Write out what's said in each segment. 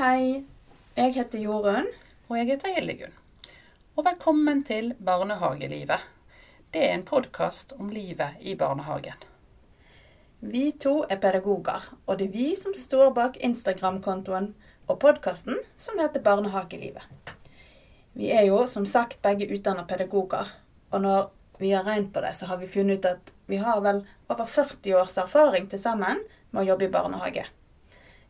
Hei, jeg heter Jorunn. Og jeg heter Hildegunn. Og velkommen til Barnehagelivet. Det er en podkast om livet i barnehagen. Vi to er pedagoger, og det er vi som står bak Instagram-kontoen og podkasten som heter Barnehagelivet. Vi er jo som sagt begge utdanna pedagoger, og når vi har regnet på det, så har vi funnet ut at vi har vel over 40 års erfaring til sammen med å jobbe i barnehage.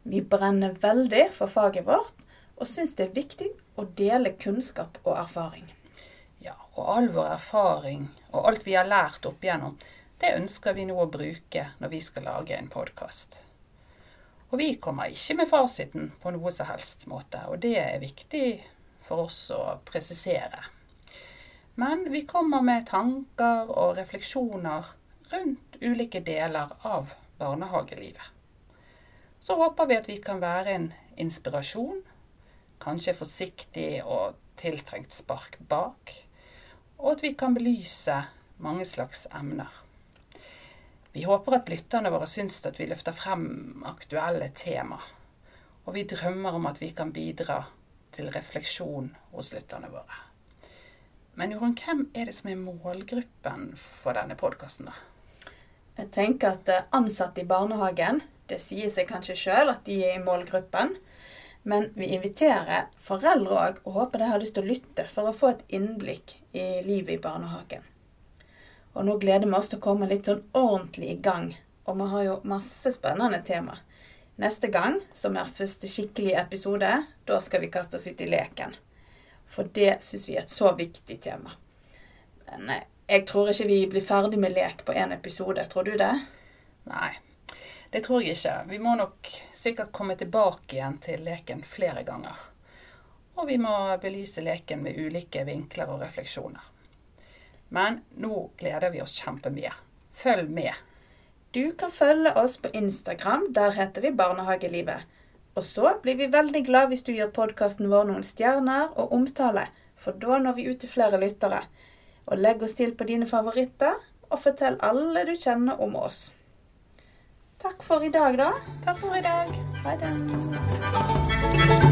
Vi brenner veldig for faget vårt, og syns det er viktig å dele kunnskap og erfaring. Ja, og all vår erfaring og alt vi har lært opp igjennom, det ønsker vi nå å bruke når vi skal lage en podkast. Og vi kommer ikke med fasiten på noe som helst måte, og det er viktig for oss å presisere. Men vi kommer med tanker og refleksjoner rundt ulike deler av barnehagelivet. Så håper vi at vi kan være en inspirasjon, kanskje forsiktig og tiltrengt spark bak, og at vi kan belyse mange slags emner. Vi håper at lytterne våre syns at vi løfter frem aktuelle tema. Og vi drømmer om at vi kan bidra til refleksjon hos lytterne våre. Men Jorunn, hvem er det som er målgruppen for denne podkasten, da? Jeg tenker at eh, ansatte i barnehagen, det sier seg kanskje sjøl at de er i målgruppen. Men vi inviterer foreldre òg, og håper de har lyst til å lytte for å få et innblikk i livet i barnehagen. Og nå gleder vi oss til å komme litt sånn ordentlig i gang. Og vi har jo masse spennende tema. Neste gang, som er første skikkelige episode, da skal vi kaste oss ut i leken. For det syns vi er et så viktig tema. Men eh, jeg tror ikke vi blir ferdig med lek på én episode. Tror du det? Nei, det tror jeg ikke. Vi må nok sikkert komme tilbake igjen til leken flere ganger. Og vi må belyse leken med ulike vinkler og refleksjoner. Men nå gleder vi oss kjempemye. Følg med. Du kan følge oss på Instagram. Der heter vi Barnehagelivet. Og så blir vi veldig glad hvis du gir podkasten vår noen stjerner og omtale, for da når vi ut til flere lyttere. Og legg oss til på dine favoritter, og fortell alle du kjenner om oss. Takk for i dag, da. Takk for i dag. Ha det.